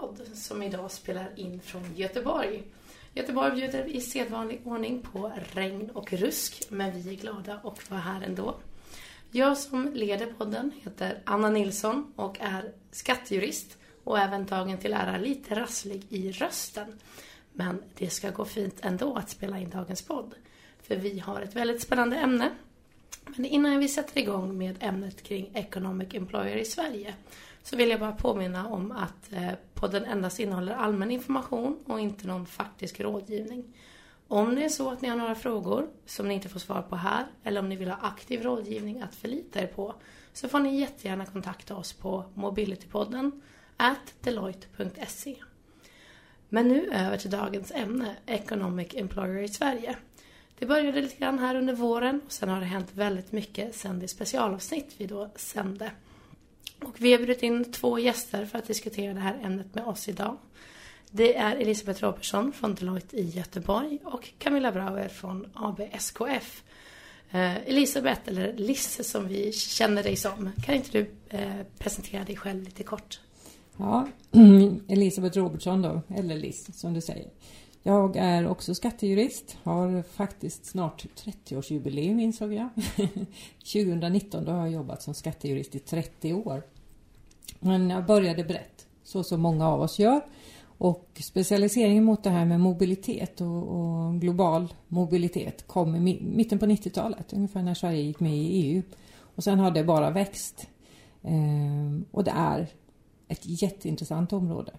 podd som idag spelar in från Göteborg. Göteborg bjuder i sedvanlig ordning på regn och rusk, men vi är glada och var här ändå. Jag som leder podden heter Anna Nilsson och är skattejurist och även tagen till ära lite rasslig i rösten. Men det ska gå fint ändå att spela in dagens podd. För vi har ett väldigt spännande ämne. Men innan vi sätter igång med ämnet kring Economic Employer i Sverige så vill jag bara påminna om att eh, podden endast innehåller allmän information och inte någon faktisk rådgivning. Om det är så att ni har några frågor som ni inte får svar på här eller om ni vill ha aktiv rådgivning att förlita er på så får ni jättegärna kontakta oss på mobilitypodden at deloitte.se. Men nu över till dagens ämne, Economic Employer i Sverige. Det började lite grann här under våren och sen har det hänt väldigt mycket sen det specialavsnitt vi då sände. Och vi har bjudit in två gäster för att diskutera det här ämnet med oss idag. Det är Elisabeth Robertsson från Deloitte i Göteborg och Camilla Brauer från AB SKF. Eh, Elisabeth, eller Lisse som vi känner dig som, kan inte du eh, presentera dig själv lite kort? Ja, Elisabeth Robertsson då, eller Liss som du säger. Jag är också skattejurist, har faktiskt snart 30-årsjubileum insåg jag. 2019 då har jag jobbat som skattejurist i 30 år. Men jag började brett, så som många av oss gör. Och specialiseringen mot det här med mobilitet och, och global mobilitet kom i mitten på 90-talet, ungefär när Sverige gick med i EU. Och sen har det bara växt. Ehm, och det är ett jätteintressant område.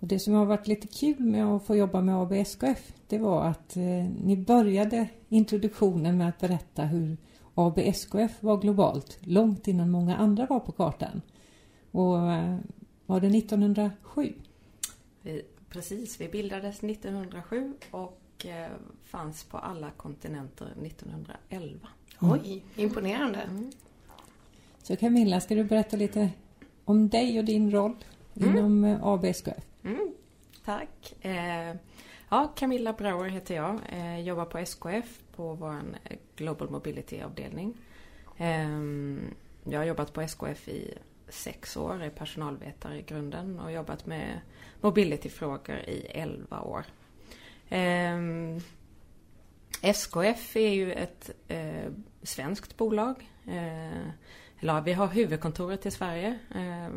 Och det som har varit lite kul med att få jobba med ABSKF det var att eh, ni började introduktionen med att berätta hur ABSKF var globalt långt innan många andra var på kartan. Och eh, var det 1907? Vi, precis, vi bildades 1907 och eh, fanns på alla kontinenter 1911. Mm. Oj, imponerande. Mm. Så Camilla, ska du berätta lite om dig och din roll mm. inom eh, ABSKF? Mm, tack. Eh, ja, Camilla Brauer heter jag. Eh, jobbar på SKF på vår eh, Global Mobility-avdelning. Eh, jag har jobbat på SKF i sex år, är personalvetare i grunden och jobbat med mobility-frågor i elva år. Eh, SKF är ju ett eh, svenskt bolag. Eh, eller vi har huvudkontoret i Sverige eh,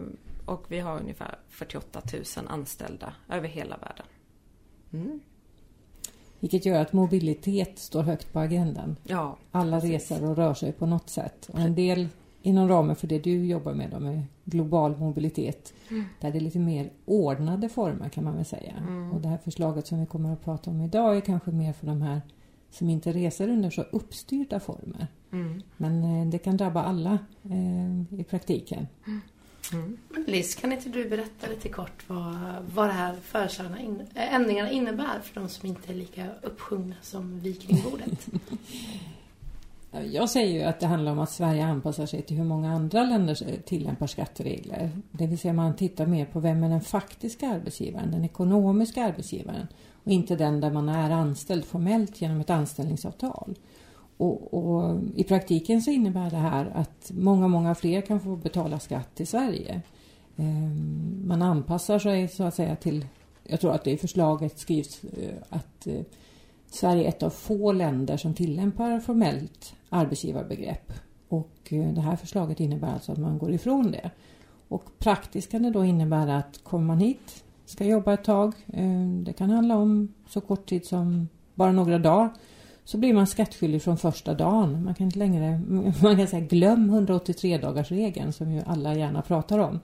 och vi har ungefär 48 000 anställda över hela världen. Mm. Vilket gör att mobilitet står högt på agendan. Ja, Alla precis. reser och rör sig på något sätt. Och en del inom ramen för det du jobbar med, med global mobilitet, mm. där det är lite mer ordnade former kan man väl säga. Mm. Och det här förslaget som vi kommer att prata om idag är kanske mer för de här som inte reser under så uppstyrda former. Mm. Men eh, det kan drabba alla eh, i praktiken. Mm. Liz, kan inte du berätta lite kort vad, vad det här föreslagna in, eh, ändringarna innebär för de som inte är lika uppsjungna som vi kring bordet? Jag säger ju att det handlar om att Sverige anpassar sig till hur många andra länder tillämpar skatteregler. Det vill säga man tittar mer på vem är den faktiska arbetsgivaren, den ekonomiska arbetsgivaren och inte den där man är anställd formellt genom ett anställningsavtal. Och, och, I praktiken så innebär det här att många, många fler kan få betala skatt i Sverige. Ehm, man anpassar sig så att säga till, jag tror att det i förslaget skrivs eh, att eh, Sverige är ett av få länder som tillämpar formellt arbetsgivarbegrepp. Och eh, det här förslaget innebär alltså att man går ifrån det. Och praktiskt kan det då innebära att kommer man hit, ska jobba ett tag, eh, det kan handla om så kort tid som bara några dagar, så blir man skattskyldig från första dagen. Man kan inte längre, man kan säga glöm 183 dagars regeln som ju alla gärna pratar om.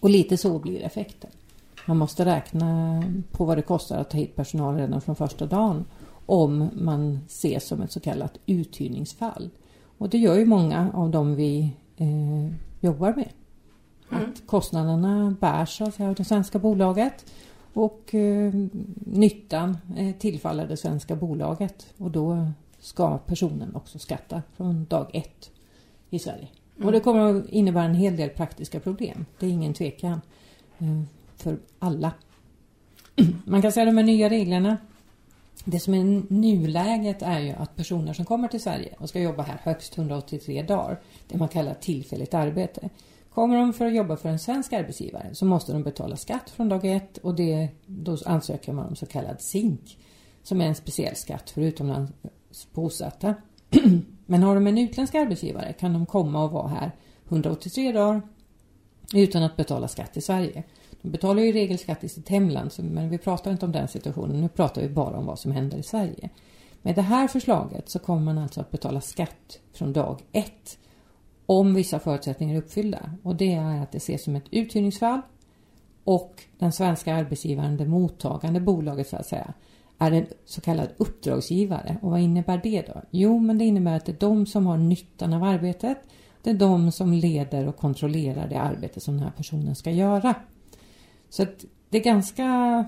Och lite så blir effekten. Man måste räkna på vad det kostar att ta hit personal redan från första dagen om man ses som ett så kallat uthyrningsfall. Och det gör ju många av dem vi eh, jobbar med. Mm. Att kostnaderna bärs av det svenska bolaget och eh, nyttan eh, tillfaller det svenska bolaget och då ska personen också skatta från dag ett i Sverige. Mm. Och det kommer att innebära en hel del praktiska problem. Det är ingen tvekan eh, för alla. Man kan säga de här nya reglerna. Det som är nuläget är ju att personer som kommer till Sverige och ska jobba här högst 183 dagar, det man kallar tillfälligt arbete, Kommer de för att jobba för en svensk arbetsgivare så måste de betala skatt från dag ett och det, då ansöker man om så kallad SINK som är en speciell skatt för utomlands bosatta. Men har de en utländsk arbetsgivare kan de komma och vara här 183 dagar utan att betala skatt i Sverige. De betalar ju i regel skatt i sitt hemland men vi pratar inte om den situationen. Nu pratar vi bara om vad som händer i Sverige. Med det här förslaget så kommer man alltså att betala skatt från dag ett om vissa förutsättningar är uppfyllda. Och det är att det ses som ett uthyrningsfall och den svenska arbetsgivaren, det mottagande bolaget så att säga, är en så kallad uppdragsgivare. Och vad innebär det då? Jo, men det innebär att det är de som har nyttan av arbetet. Det är de som leder och kontrollerar det arbete som den här personen ska göra. Så att det är ganska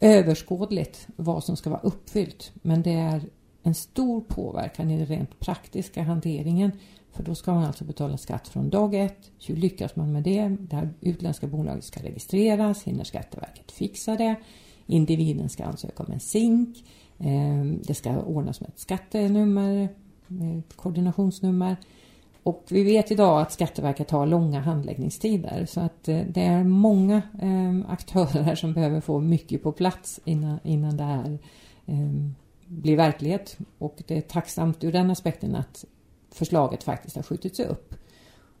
överskådligt vad som ska vara uppfyllt. Men det är en stor påverkan i den rent praktiska hanteringen. För då ska man alltså betala skatt från dag ett. Hur lyckas man med det? Det här utländska bolaget ska registreras. Hinner Skatteverket fixa det? Individen ska ansöka om en SINK. Eh, det ska ordnas med ett skattenummer, ett koordinationsnummer. Och vi vet idag att Skatteverket har långa handläggningstider så att eh, det är många aktörer som behöver få mycket på plats innan, innan det här blir verklighet. Och det är tacksamt ur den aspekten att förslaget faktiskt har skjutits upp.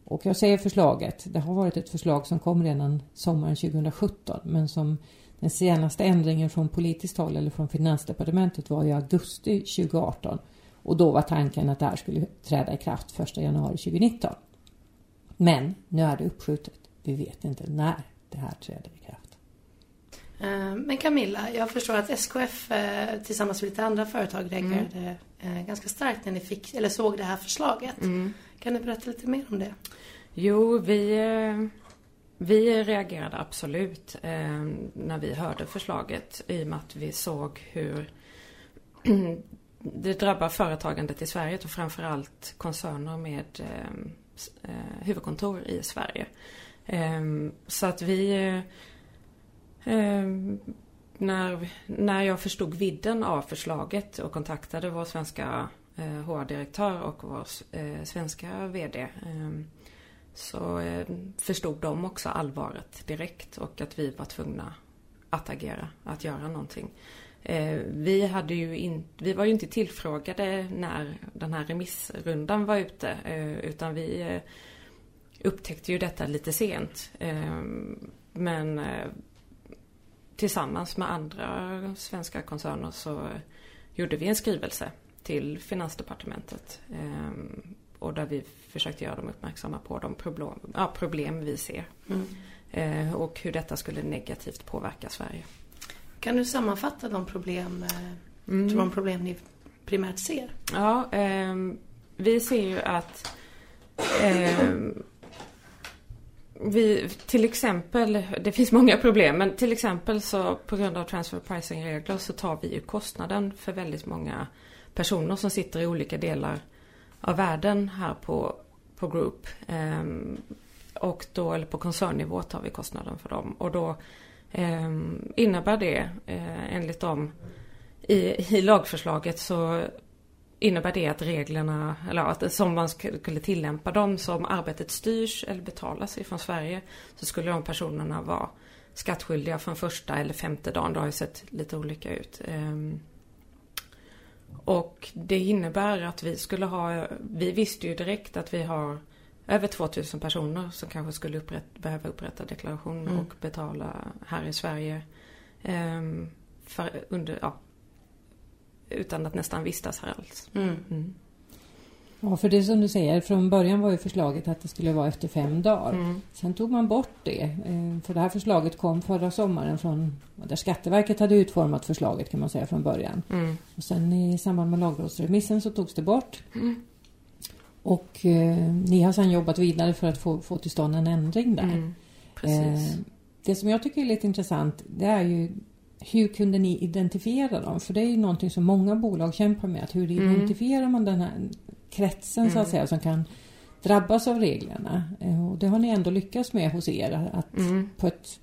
Och jag säger förslaget, det har varit ett förslag som kom redan sommaren 2017 men som den senaste ändringen från politiskt håll eller från Finansdepartementet var i augusti 2018 och då var tanken att det här skulle träda i kraft 1 januari 2019. Men nu är det uppskjutet. Vi vet inte när det här träder i kraft. Eh, men Camilla, jag förstår att SKF eh, tillsammans med lite andra företag reagerade mm. Eh, ganska starkt när ni fick, eller såg det här förslaget. Mm. Kan du berätta lite mer om det? Jo, vi, vi reagerade absolut när vi hörde förslaget i och med att vi såg hur det drabbar företagandet i Sverige och framförallt koncerner med huvudkontor i Sverige. Så att vi Ehm, när, när jag förstod vidden av förslaget och kontaktade vår svenska eh, HR-direktör och vår eh, svenska VD eh, så eh, förstod de också allvaret direkt och att vi var tvungna att agera, att göra någonting. Eh, vi, hade ju in, vi var ju inte tillfrågade när den här remissrundan var ute eh, utan vi eh, upptäckte ju detta lite sent. Ehm, men eh, tillsammans med andra svenska koncerner så gjorde vi en skrivelse till Finansdepartementet. Eh, och där vi försökte göra dem uppmärksamma på de problem, ja, problem vi ser. Mm. Eh, och hur detta skulle negativt påverka Sverige. Kan du sammanfatta de problem, eh, mm. de problem ni primärt ser? Ja, ehm, vi ser ju att ehm, vi, till exempel, det finns många problem, men till exempel så på grund av transfer pricing-regler så tar vi ju kostnaden för väldigt många personer som sitter i olika delar av världen här på, på Group. Ehm, och då, eller på koncernnivå tar vi kostnaden för dem. Och då ehm, innebär det eh, enligt dem i, i lagförslaget så innebär det att reglerna, eller att som man skulle tillämpa dem som arbetet styrs eller betalas ifrån Sverige så skulle de personerna vara skattskyldiga från första eller femte dagen. Det har ju sett lite olika ut. Ehm, och det innebär att vi skulle ha, vi visste ju direkt att vi har över 2000 personer som kanske skulle upprätt, behöva upprätta deklaration mm. och betala här i Sverige. Um, för, under, ja, utan att nästan vistas här alls. Mm. Mm. Ja, för det som du säger, från början var ju förslaget att det skulle vara efter fem dagar. Mm. Sen tog man bort det. Eh, för det här förslaget kom förra sommaren från där Skatteverket hade utformat förslaget kan man säga från början. Mm. Och sen i samband med lagrådsremissen så togs det bort. Mm. Och eh, ni har sedan jobbat vidare för att få, få till stånd en ändring där. Mm. Eh, det som jag tycker är lite intressant det är ju hur kunde ni identifiera dem? För det är ju någonting som många bolag kämpar med. Att hur mm. identifierar man den här kretsen mm. så att mm. säga som kan drabbas av reglerna? Eh, och det har ni ändå lyckats med hos er. Att mm. på ett...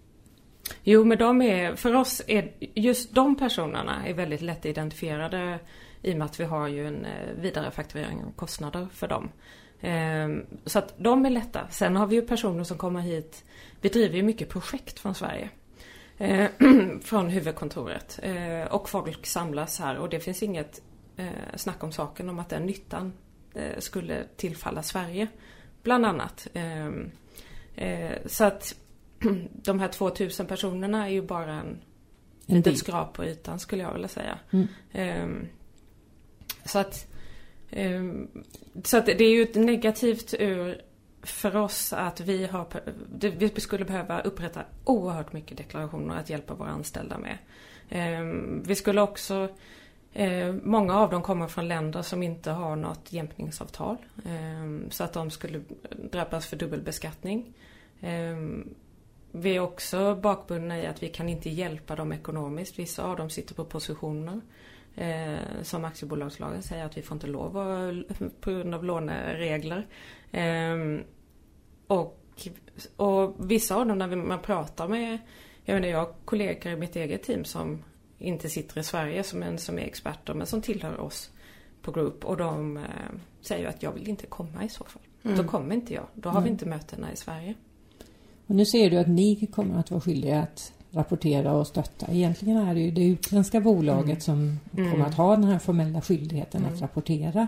Jo men de är, för oss är just de personerna är väldigt lätt identifierade i och med att vi har ju en eh, vidarefakturering av kostnader för dem. Ehm, så att de är lätta. Sen har vi ju personer som kommer hit. Vi driver ju mycket projekt från Sverige. Eh, från huvudkontoret. Eh, och folk samlas här och det finns inget eh, snack om saken om att den nyttan skulle tillfalla Sverige. Bland annat. Ehm, så att de här 2000 personerna är ju bara en, en litet skrap på ytan skulle jag vilja säga. Mm. Ehm, så att Ehm, så att det är ju ett negativt ur för oss att vi har, vi skulle behöva upprätta oerhört mycket deklarationer att hjälpa våra anställda med. Ehm, vi skulle också eh, Många av dem kommer från länder som inte har något jämkningsavtal. Ehm, så att de skulle drabbas för dubbelbeskattning. Ehm, vi är också bakbundna i att vi kan inte hjälpa dem ekonomiskt. Vissa av dem sitter på positioner Eh, som aktiebolagslagen säger att vi får inte lov att, på grund av låneregler. Eh, och, och vissa av dem när man pratar med, jag menar jag har kollegor i mitt eget team som inte sitter i Sverige som, en, som är experter men som tillhör oss på Group och de eh, säger att jag vill inte komma i så fall. Mm. Då kommer inte jag. Då har mm. vi inte mötena i Sverige. Och nu ser du att ni kommer att vara skyldiga att rapportera och stötta. Egentligen är det ju det utländska bolaget mm. som mm. kommer att ha den här formella skyldigheten mm. att rapportera.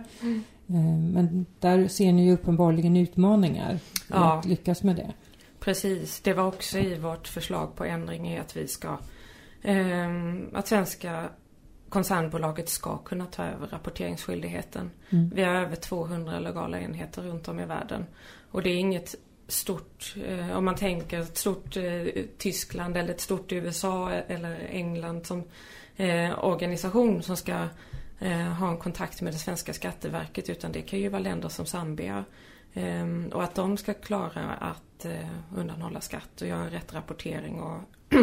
Eh, men där ser ni ju uppenbarligen utmaningar ja. att lyckas med det. Precis, det var också i vårt förslag på ändring i att vi ska eh, att svenska koncernbolaget ska kunna ta över rapporteringsskyldigheten. Mm. Vi har över 200 legala enheter runt om i världen. Och det är inget stort, eh, om man tänker ett stort eh, Tyskland eller ett stort USA eller England som organisation som ska ha en kontakt med det svenska skatteverket utan det kan ju vara länder som Zambia. Ehm, och att de ska klara att undanhålla skatt och göra rätt rapportering och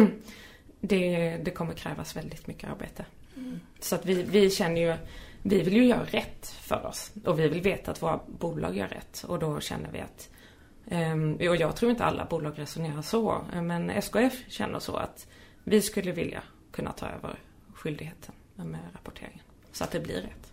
det, det kommer krävas väldigt mycket arbete. Mm. Så att vi, vi känner ju vi vill ju göra rätt för oss och vi vill veta att våra bolag gör rätt och då känner vi att Ehm, och jag tror inte alla bolag resonerar så. Men SKF känner så att vi skulle vilja kunna ta över skyldigheten med rapporteringen. Så att det blir rätt.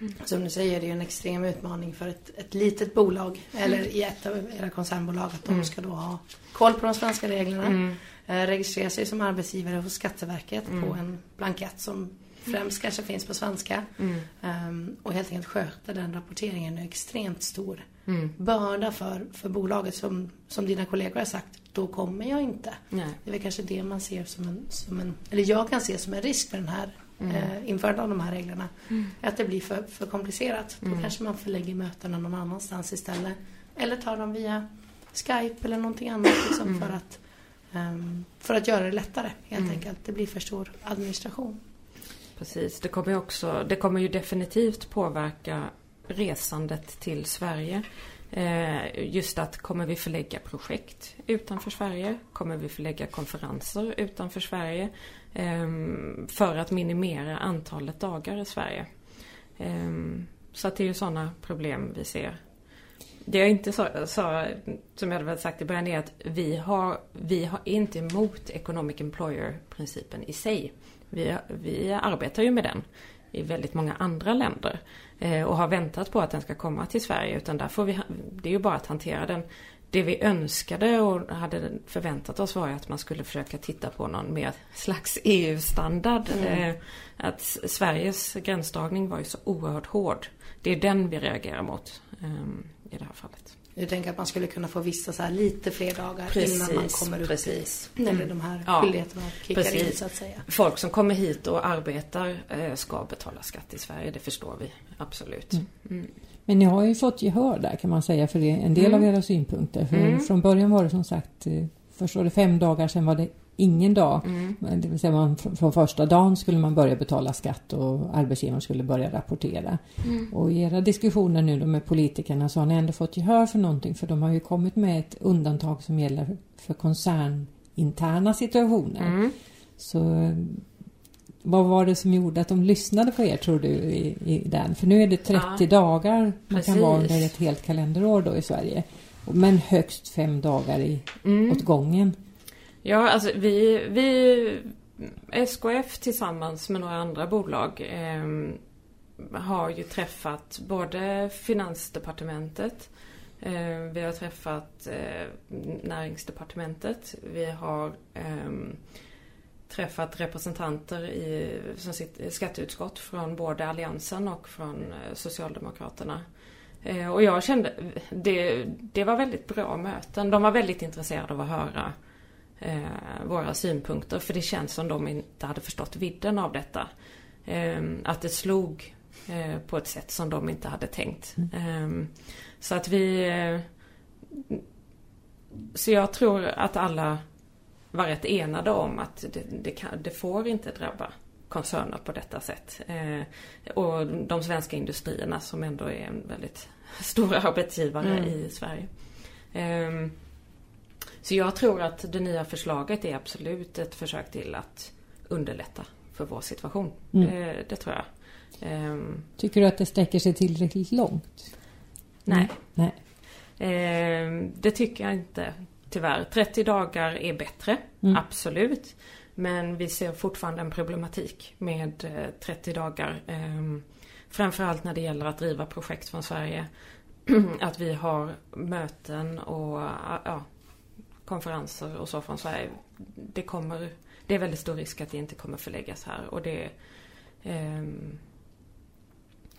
Mm. Som du säger, det är en extrem utmaning för ett, ett litet bolag eller i ett av era koncernbolag att de mm. ska då ha koll på de svenska reglerna. Mm. Eh, registrera sig som arbetsgivare hos Skatteverket på mm. en blankett som främst kanske finns på svenska. Mm. Um, och helt enkelt sköta den rapporteringen är extremt stor mm. börda för, för bolaget som, som dina kollegor har sagt, då kommer jag inte. Nej. Det är väl kanske det man ser som en, som en, eller jag kan se som en risk med den här mm. eh, införandet av de här reglerna. Mm. Att det blir för, för komplicerat. Då mm. kanske man förlägger mötena någon annanstans istället. Eller tar dem via Skype eller någonting annat liksom, mm. för, att, um, för att göra det lättare helt enkelt. Det blir för stor administration. Precis, det kommer, också, det kommer ju definitivt påverka resandet till Sverige. Eh, just att kommer vi förlägga projekt utanför Sverige? Kommer vi förlägga konferenser utanför Sverige? Ehm, för att minimera antalet dagar i Sverige. Ehm, så att det är ju sådana problem vi ser. Det jag inte sa, sa som jag hade sagt i början är att vi har, vi har inte emot Economic Employer-principen i sig. Vi, vi arbetar ju med den i väldigt många andra länder. Eh, och har väntat på att den ska komma till Sverige. Utan där får vi, det är ju bara att hantera den. Det vi önskade och hade förväntat oss var ju att man skulle försöka titta på någon mer slags EU-standard. Mm. Eh, att Sveriges gränsdragning var ju så oerhört hård. Det är den vi reagerar mot ehm, i det här fallet. Du tänker att man skulle kunna få vistas här lite fler dagar precis, innan man kommer upp precis. i, eller de här ja, skyldigheterna kickar precis. in så att säga. Folk som kommer hit och arbetar eh, ska betala skatt i Sverige, det förstår vi absolut. Mm. Mm. Men ni har ju fått gehör där kan man säga för en del mm. av era synpunkter. För mm. Från början var det som sagt, eh, först var det fem dagar, sen var det ingen dag. Mm. Det vill säga man, från första dagen skulle man börja betala skatt och arbetsgivaren skulle börja rapportera. Mm. Och i era diskussioner nu med politikerna så har ni ändå fått gehör för någonting för de har ju kommit med ett undantag som gäller för koncerninterna situationer. Mm. Så vad var det som gjorde att de lyssnade på er tror du i, i den? För nu är det 30 ja, dagar man precis. kan vara under ett helt kalenderår då i Sverige. Men högst fem dagar i, mm. åt gången. Ja, alltså vi, vi SKF tillsammans med några andra bolag eh, har ju träffat både Finansdepartementet, eh, vi har träffat eh, Näringsdepartementet, vi har ehm, träffat representanter i som sitter, skatteutskott från både Alliansen och från eh, Socialdemokraterna. Eh, och jag kände, det, det var väldigt bra möten. De var väldigt intresserade av att höra eh, våra synpunkter. För det känns som de inte hade förstått vidden av detta. Eh, att det slog eh, på ett sätt som de inte hade tänkt. Mm. så att vi... Eh, så jag tror att alla var rätt enade om att det, det, kan, det får inte drabba koncerner på detta sätt. Eh, och de svenska industrierna som ändå är en väldigt stor arbetsgivare mm. i Sverige. Eh, så jag tror att det nya förslaget är absolut ett försök till att underlätta för vår situation. Mm. Det, det, tror jag. Um, Tycker du att det sträcker sig tillräckligt långt? Nej. nej. Um, det tycker jag inte. Tyvärr. 30 dagar är bättre. Mm. Absolut. Men vi ser fortfarande en problematik med 30 eh, dagar. Um, framförallt när det gäller att driva projekt från Sverige. att vi har möten och ja, konferenser och så från Sverige. Det kommer, det är väldigt stor risk att det inte kommer förläggas här och det um,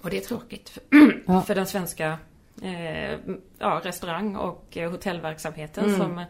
och det är tråkigt för, ja. för den svenska eh, ja, restaurang och hotellverksamheten mm. som,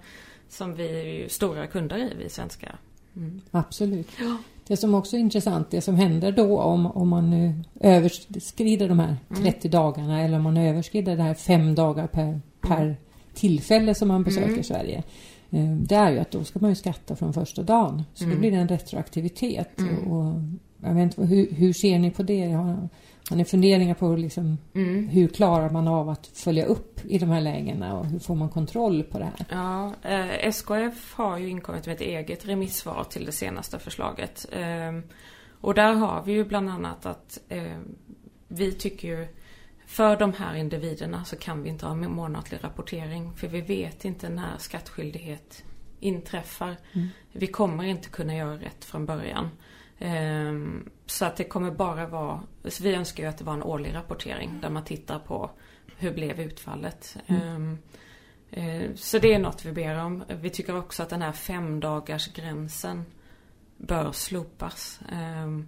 som vi är stora kunder i, vi svenskar. Mm. Absolut. Ja. Det som också är intressant, det som händer då om, om man nu överskrider de här 30 mm. dagarna eller om man överskrider det här fem dagar per, per mm. tillfälle som man besöker mm. Sverige. Eh, det är ju att då ska man ju skatta från första dagen. Så mm. då blir det en retroaktivitet. Mm. Och jag vet inte, hur, hur ser ni på det? Har, har ni funderingar på liksom, mm. hur klarar man av att följa upp i de här lägena och hur får man kontroll på det här? Ja, eh, SKF har ju inkommit med ett eget remissvar till det senaste förslaget. Eh, och där har vi ju bland annat att eh, vi tycker ju för de här individerna så kan vi inte ha månatlig rapportering för vi vet inte när skattskyldighet inträffar. Mm. Vi kommer inte kunna göra rätt från början. Um, så att det kommer bara vara, så vi önskar ju att det var en årlig rapportering där man tittar på hur blev utfallet. Mm. Um, uh, så det är något vi ber om. Vi tycker också att den här femdagars gränsen bör slopas. Um,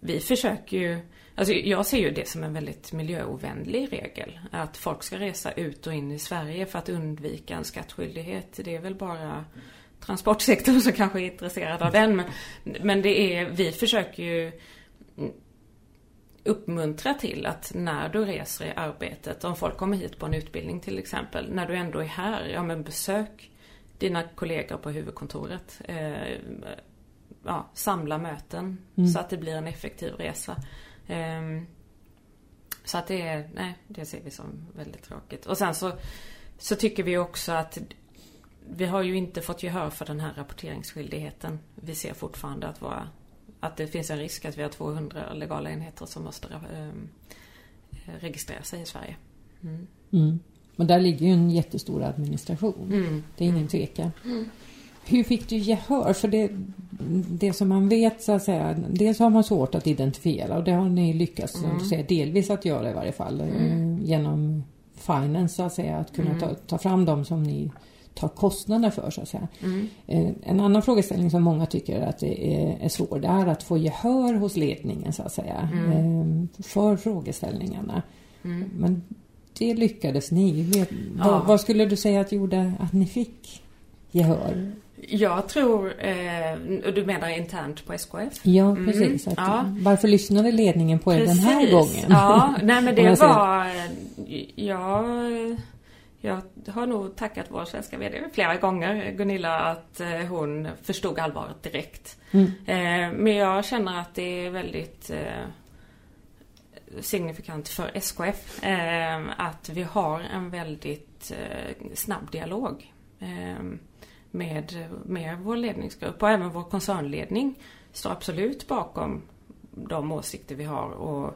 vi försöker ju Alltså jag ser ju det som en väldigt miljöovänlig regel. Att folk ska resa ut och in i Sverige för att undvika en skattskyldighet. Det är väl bara transportsektorn som kanske är intresserad av den. Men, det är, vi försöker ju uppmuntra till att när du reser i arbetet, om folk kommer hit på en utbildning till exempel, när du ändå är här, ja men besök dina kollegor på huvudkontoret. Eh, ja, samla möten mm. så att det blir en effektiv resa. Um, så att det är, nej, det ser vi som väldigt tråkigt. Och sen så, så tycker vi också att vi har ju inte fått gehör för den här rapporteringsskyldigheten. Vi ser fortfarande att, våra, att det finns en risk att vi har 200 legala enheter som måste um, registrera sig i Sverige. Mm. Mm. Men där ligger ju en jättestor administration. Mm. Det är ingen tvekan. Mm. Hur fick du gehör? För det, det som man vet så att säga, dels har man svårt att identifiera och det har ni lyckats mm. säga, delvis att göra i varje fall mm. Eh, genom finance så att säga, att kunna mm. ta, ta fram dem som ni tar kostnader för så att säga. Mm. Eh, en annan frågeställning som många tycker att det är, är svår det är att få gehör hos ledningen så att säga mm. Eh, för frågeställningarna. Mm. Men det lyckades ni. Ja. Vad, vad, skulle du säga att gjorde att ni fick gehör? Jag tror, eh, du menar internt på SKF? Ja, mm. precis. Mm, ja. Varför lyssnade ledningen på er den här gången? Ja, nej men det var... Jag, jag har nog tackat vår svenska VD flera gånger, Gunilla, att eh, hon förstod allvaret direkt. Mm. Eh, men jag känner att det är väldigt eh, signifikant för SKF att vi har en väldigt snabb dialog med, med vår ledningsgrupp och även vår koncernledning står absolut bakom de åsikter vi har och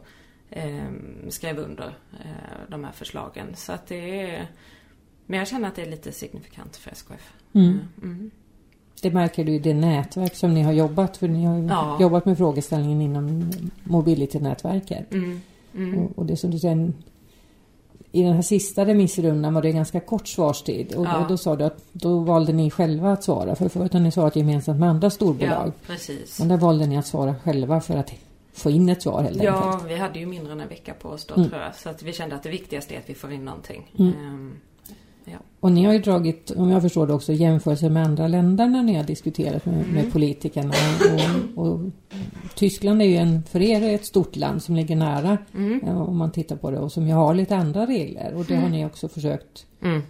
eh, skrev under eh, de här förslagen. Så att det är, men jag känner att det är lite signifikant för SKF. Mm. Mm. det märker du i det nätverk som ni har jobbat för ni har Ja. jobbat med frågeställningen inom Mobility-nätverket. Mm. Mm. Och, och det som du säger, i den här sista remissrundan var det ganska kort svarstid och Ja. då, då sa du att då valde ni själva att svara för förut har ni svarat gemensamt med andra storbolag. Ja, precis. Men där valde ni att svara själva för att få in ett svar helt Ja, enkelt. vi hade ju mindre än en vecka på oss då Mm. tror jag. Så att vi kände att det viktigaste är att vi får in någonting. Mm. Ehm, ja. Och ni har ju dragit, om jag förstår det också, jämförelser med andra länder när ni har diskuterat med, Mm. med politikerna. Och, och Tyskland är ju en, för er ett stort land som ligger nära Mm. eh, om man tittar på det och som ju har lite andra regler. Och det har ni också försökt Mm.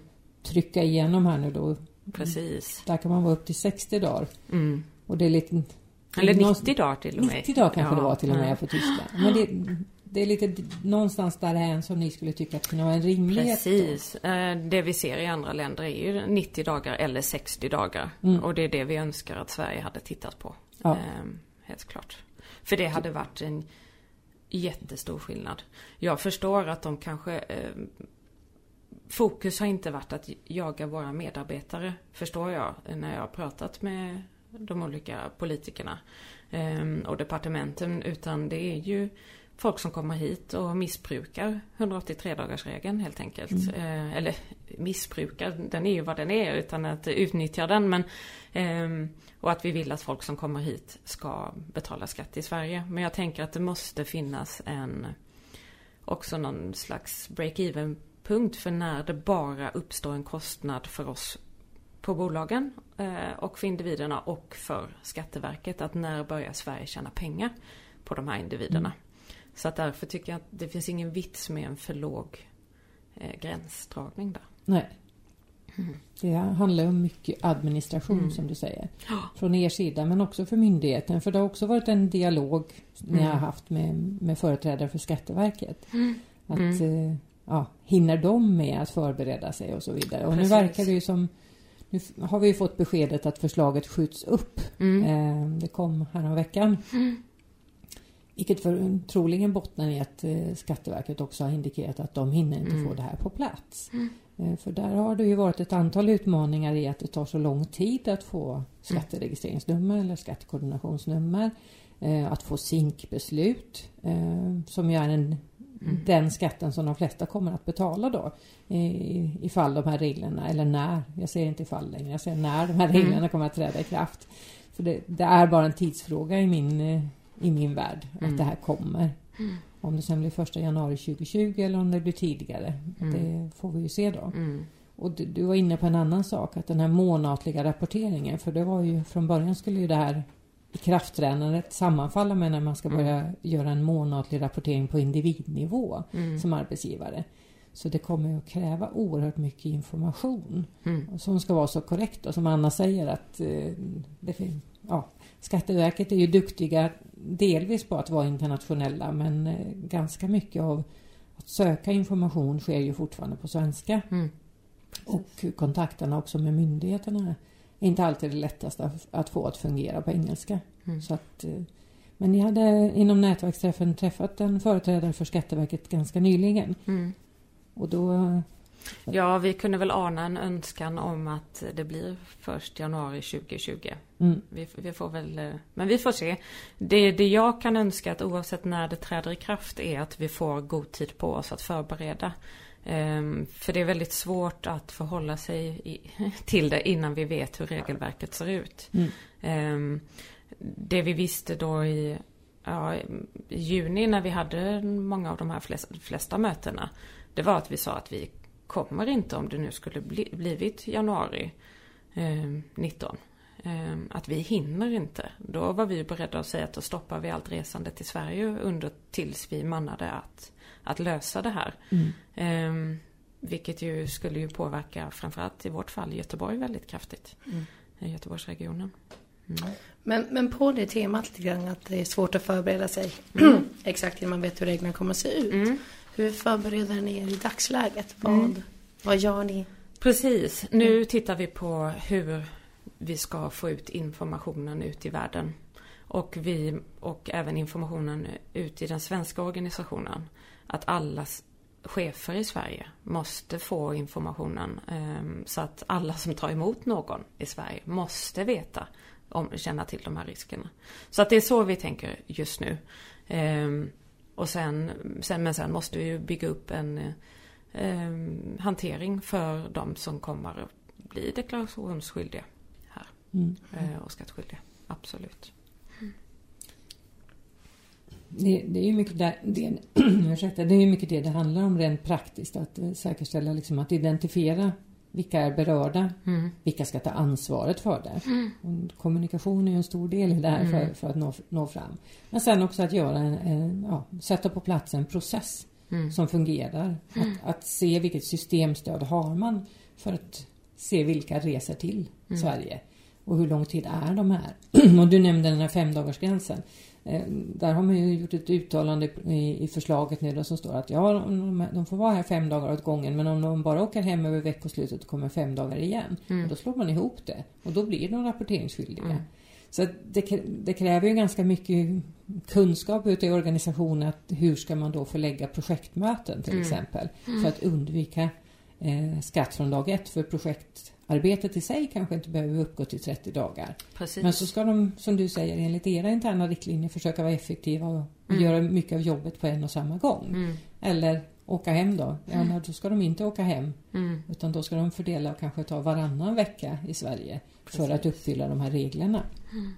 trycka igenom här nu då. Precis. Där kan man vara upp till 60 dagar. Mm. Och det är lite... Eller någon- 90 dagar till och med. 90 dagar kanske Ja, det var till och med ja. för Tyskland. Men det, det är lite någonstans där än som ni skulle tycka att kunde vara en rimlighet. då. Precis. Eh, Det vi ser i andra länder är ju 90 dagar eller 60 dagar. Mm. Och det är det vi önskar att Sverige hade tittat på. Ja. Ehm, Helt klart. För det hade varit en jättestor skillnad. Jag förstår att de kanske eh, Fokus har inte varit att jaga våra medarbetare, förstår jag, när jag har pratat med de olika politikerna eh, och departementen. Utan det är ju folk som kommer hit och missbrukar 183-dagarsregeln helt enkelt. Eh, eller missbrukar, den är ju vad den är utan att utnyttja den. Men, ehm, och att vi vill att folk som kommer hit ska betala skatt i Sverige. Men jag tänker att det måste finnas en också någon slags break-even punkt för när det bara uppstår en kostnad för oss på bolagen eh, och för individerna och för Skatteverket. Att när börjar Sverige tjäna pengar på de här individerna? Så att därför tycker jag att det finns ingen vits med en för låg eh, gränsdragning där. Nej. Det handlar om mycket administration Mm. som du säger. Från er sida men också för myndigheten. För det har också varit en dialog ni Mm. har haft med, med företrädare för Skatteverket. Att Mm. eh, ja, hinner de med att förbereda sig och så vidare. Och Precis. nu verkar det ju som nu har vi ju fått beskedet att förslaget skjuts upp. Mm. Eh, det kom häromveckan. Vilket för, troligen bottnar i att eh, Skatteverket också har indikerat att de hinner inte Mm. få det här på plats. Eh, för där har det ju varit ett antal utmaningar i att det tar så lång tid att få skatteregistreringsnummer eller skattekoordinationsnummer. Eh, att få SINK-beslut som ju är en, den skatten som de flesta kommer att betala då. Ifall de här reglerna, eller när, jag säger inte ifall längre, jag säger när de här reglerna kommer att träda i kraft. För det, det är bara en tidsfråga i min, i min värld Mm. att det här kommer. Om det sen blir första januari 2020 eller om det blir tidigare, Mm. det får vi ju se då. Mm. Och du, du var inne på en annan sak, att den här månatliga rapporteringen, för det var ju från början skulle ju det här ikraftträdandet sammanfalla med när man ska börja göra en månatlig rapportering på individnivå Mm. som arbetsgivare. Så det kommer att kräva oerhört mycket information Mm. som ska vara så korrekt. Och som Anna säger att eh, det ja, Skatteverket är ju duktiga delvis på att vara internationella men eh, ganska mycket av att söka information sker ju fortfarande på svenska. Mm. Och kontakterna också med myndigheterna är inte alltid det lättaste att- få att fungera på engelska. Mm. Så att, eh, men ni hade inom nätverksträffen träffat en företrädare för Skatteverket ganska nyligen. Mm. Och då... Ja, vi kunde väl ana en önskan om att det blir först januari 2020. Mm, Vi, vi får väl, eh, men vi får se. Det, det jag kan önska att oavsett när det träder i kraft är att vi får god tid på oss att förbereda. Ehm, för det är väldigt svårt att förhålla sig i, till det innan vi vet hur regelverket ser ut. mm, Ehm, det vi visste då i, ja, juni när vi hade många av de här flesta, flesta mötena. Det var att vi sa att vi kommer inte om det nu skulle bli, blivit januari ehm, 19. Ehm, att vi hinner inte. Då var vi beredda att säga att då stoppar vi allt resande till Sverige under tills vi mannade att, att lösa det här. mm. Ehm, vilket ju skulle ju påverka framförallt i vårt fall Göteborg väldigt kraftigt. I Göteborgsregionen. Mm. Men, men på det temat lite grann att det är svårt att förbereda sig exakt innan man vet hur reglerna kommer att se ut. Mm. Hur förbereder ni er i dagsläget? Vad, vad gör ni? Precis. Nu tittar vi på hur vi ska få ut informationen ut i världen. Och, vi, och även informationen ut i den svenska organisationen. Att alla, chefer i Sverige måste få informationen eh, så att alla som tar emot någon i Sverige måste veta om, känna till de här riskerna. Så att det är så vi tänker just nu. Och sen, sen, men sen måste vi bygga upp en eh, hantering för de som kommer att bli deklarationsskyldiga här. Mm. Eh, och skattskyldiga. Absolut. Det, det, är ju mycket där, det, ursäkta, det är mycket det det handlar om rent praktiskt. Att eh, säkerställa, liksom, att identifiera vilka är berörda, mm. vilka ska ta ansvaret för det. Mm. kommunikation är en stor del i det här för, mm. för att nå, nå, fram. Men sen också att göra en, en ja, sätta på plats en process mm. som fungerar. Att, att, se vilket systemstöd har man för att se vilka reser till Sverige och hur lång tid är de här. och du nämnde den här femdagarsgränsen. Eh, där har man ju gjort ett uttalande i, förslaget nu då som står att ja, de, får vara här fem dagar åt gången men om de bara åker hem över veckoslutet kommer fem dagar igen. Mm. Och då slår man ihop det och då blir de rapporteringsskyldiga. Mm. Så det, det, kräver ju ganska mycket kunskap ute i organisationen att hur ska man då förlägga projektmöten till mm. exempel för att undvika eh, skatt från dag ett för projekt arbetet i sig kanske inte behöver uppgå till 30 dagar. Precis. Men så ska de, som du säger, enligt era interna riktlinjer försöka vara effektiva och mm. göra mycket av jobbet på en och samma gång. Mm. Eller åka hem då. Ja, mm. då ska de inte åka hem. Mm. Utan då ska de fördela och kanske ta varannan vecka i Sverige Precis. för att uppfylla de här reglerna. Mm.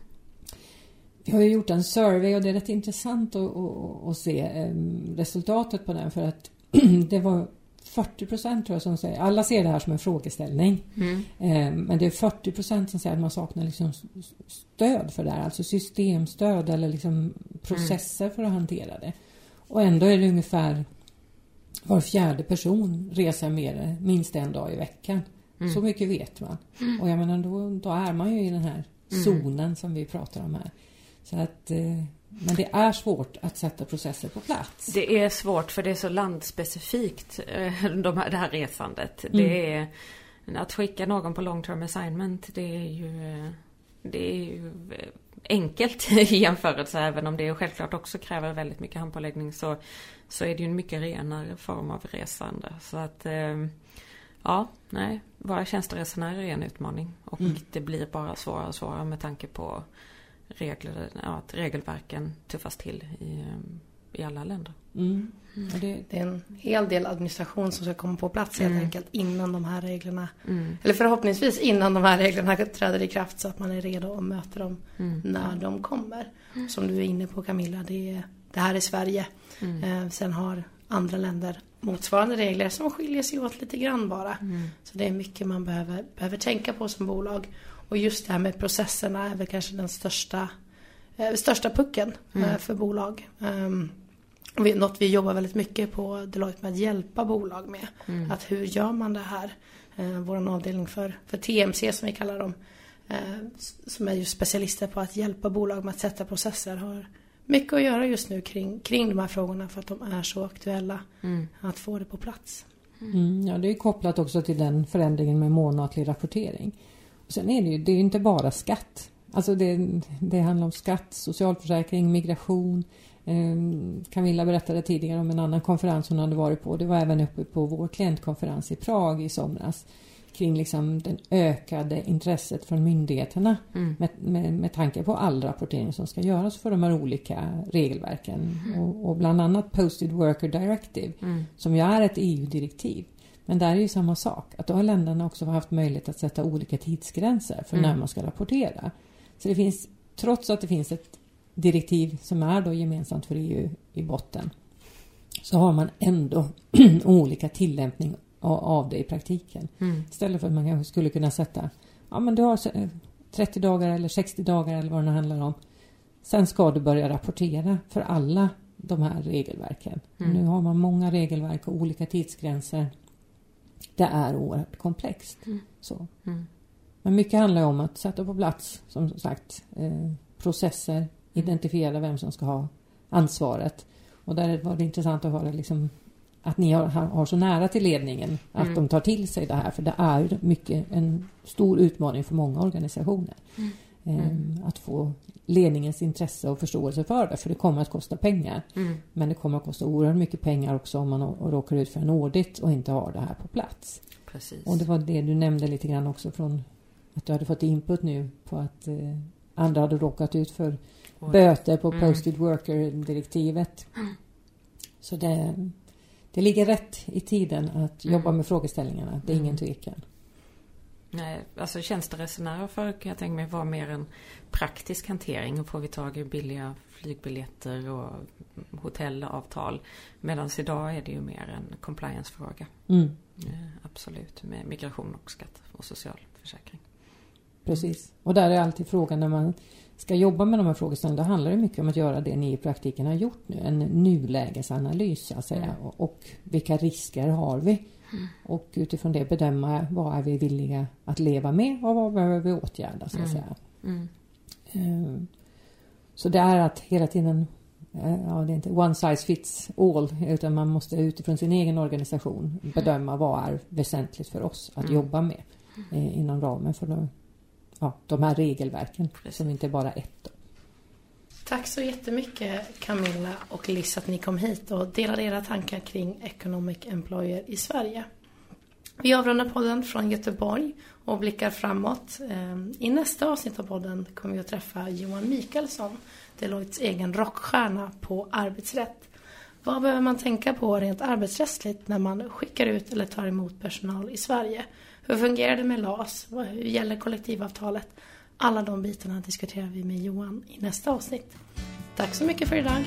Vi har ju gjort en survey och det är rätt intressant att, att, att se um, resultatet på den för att det var 40 procent tror jag som säger, alla ser det här som en frågeställning. Mm. Eh, men det är 40 procent som säger att man saknar liksom stöd för det här, alltså systemstöd eller liksom processer mm. för att hantera det. Och ändå är det ungefär var fjärde person reser mer, minst en dag i veckan. Mm. Så mycket vet man. Mm. Och jag menar, då, då är man ju i den här mm. zonen som vi pratar om här. Så att eh, men det är svårt att sätta processer på plats. Det är svårt för det är så landspecifikt eh, de här, det här resandet. Mm. Det är, att skicka någon på long term assignment det är ju, det är ju enkelt i jämförelse även om det självklart också kräver väldigt mycket handpåläggning så, så är det ju en mycket renare form av resande. Så att eh, ja, nej, vara tjänsteresenär är en utmaning och mm. det blir bara svårare och svårare med tanke på regler, ja, att regelverken tuffas till i, i alla länder. Mm. Mm. Det, det, är en hel del administration som ska komma på plats helt mm. enkelt innan de här reglerna, mm. eller förhoppningsvis innan de här reglerna träder i kraft så att man är redo att möta dem mm. när de kommer. Mm. Som du är inne på Camilla, det, det här är Sverige. Eh, sen har andra länder motsvarande regler som skiljer sig åt lite grann bara. Så det är mycket man behöver, behöver tänka på som bolag. Och just det här med processerna är väl kanske den största, eh, största pucken eh, mm. för bolag. Um, något vi jobbar väldigt mycket på Deloitte med att hjälpa bolag med. Mm. Att hur gör man det här? Eh, Vår avdelning för, för TMC som vi kallar dem. Eh, som är ju specialister på att hjälpa bolag med att sätta processer. Har mycket att göra just nu kring, kring de här frågorna för att de är så aktuella. Mm. Att få det på plats. Mm, ja, det är kopplat också till den förändringen med månatlig rapportering. Sen är det ju det är inte bara skatt. Alltså det, det handlar om skatt, socialförsäkring, migration. Eh, Camilla berättade tidigare om en annan konferens hon hade varit på. Det var även uppe på vår klientkonferens i Prag i somras kring liksom det ökade intresset från myndigheterna mm. med, med, med tanke på all rapportering som ska göras för de här olika regelverken. Mm. Och, och, bland annat Posted Worker Directive mm. som ju är ett EU-direktiv. Men där är ju samma sak, att då har länderna också haft möjlighet att sätta olika tidsgränser för mm. när man ska rapportera. Så det finns, trots att det finns ett direktiv som är då gemensamt för EU i botten, så har man ändå olika tillämpning av det i praktiken. Mm. Istället för att man kanske skulle kunna sätta, ja men du har 30 dagar eller 60 dagar eller vad det handlar om. Sen ska du börja rapportera för alla de här regelverken. Mm. Nu har man många regelverk och olika tidsgränser det är oerhört komplext. Mm. Så. Mm. Men mycket handlar om att sätta på plats, som sagt, eh, processer, mm. identifiera vem som ska ha ansvaret. Och där var det intressant att höra liksom, att ni har, har så nära till ledningen att mm. de tar till sig det här. För det är mycket en stor utmaning för många organisationer. Mm. Mm. Att få ledningens intresse och förståelse för det, för det kommer att kosta pengar. Mm. Men det kommer att kosta oerhört mycket pengar också om man råkar ut för en audit och inte har det här på plats. Precis. Och det var det du nämnde lite grann också från att du hade fått input nu på att eh, andra hade råkat ut för böter på Mm. Posted Worker-direktivet. Så det, det ligger rätt i tiden att jobba Mm. med frågeställningarna. Det är ingen Mm. tvekan. Nej, alltså tjänsteresenärer förr kan jag tänka mig var mer en praktisk hantering. Hur får vi tag i billiga flygbiljetter och hotellavtal? Medan idag är det ju mer en compliance-fråga. Mm, Eh, absolut, med migration och skatt och socialförsäkring. precis. Och där är alltid frågan när man ska jobba med de här frågeställningarna. Då handlar det mycket om att göra det ni i praktiken har gjort nu. En nulägesanalys så att säga. Mm. Och, och vilka risker har vi? Och utifrån det bedöma vad är vi villiga att leva med och vad behöver vi åtgärda så att Mm. säga. Mm. Eh, Så det är att hela tiden, eh, ja det är inte one size fits all, utan man måste utifrån sin egen organisation bedöma vad är väsentligt för oss att Mm. jobba med eh, inom ramen för de, ja, de här regelverken Precis. som inte bara ett. Då. Tack så jättemycket Camilla och Liz att ni kom hit och delade era tankar kring Economic Employer i Sverige. Vi avrundar podden från Göteborg och blickar framåt. Ehm, I nästa avsnitt av podden kommer vi att träffa Johan Mikaelsson, Deloittes egen rockstjärna på arbetsrätt. Vad behöver man tänka på rent arbetsrättsligt när man skickar ut eller tar emot personal i Sverige? Hur fungerar det med LAS? Hur gäller kollektivavtalet? Alla de bitarna diskuterar vi med Johan i nästa avsnitt. Tack så mycket för idag.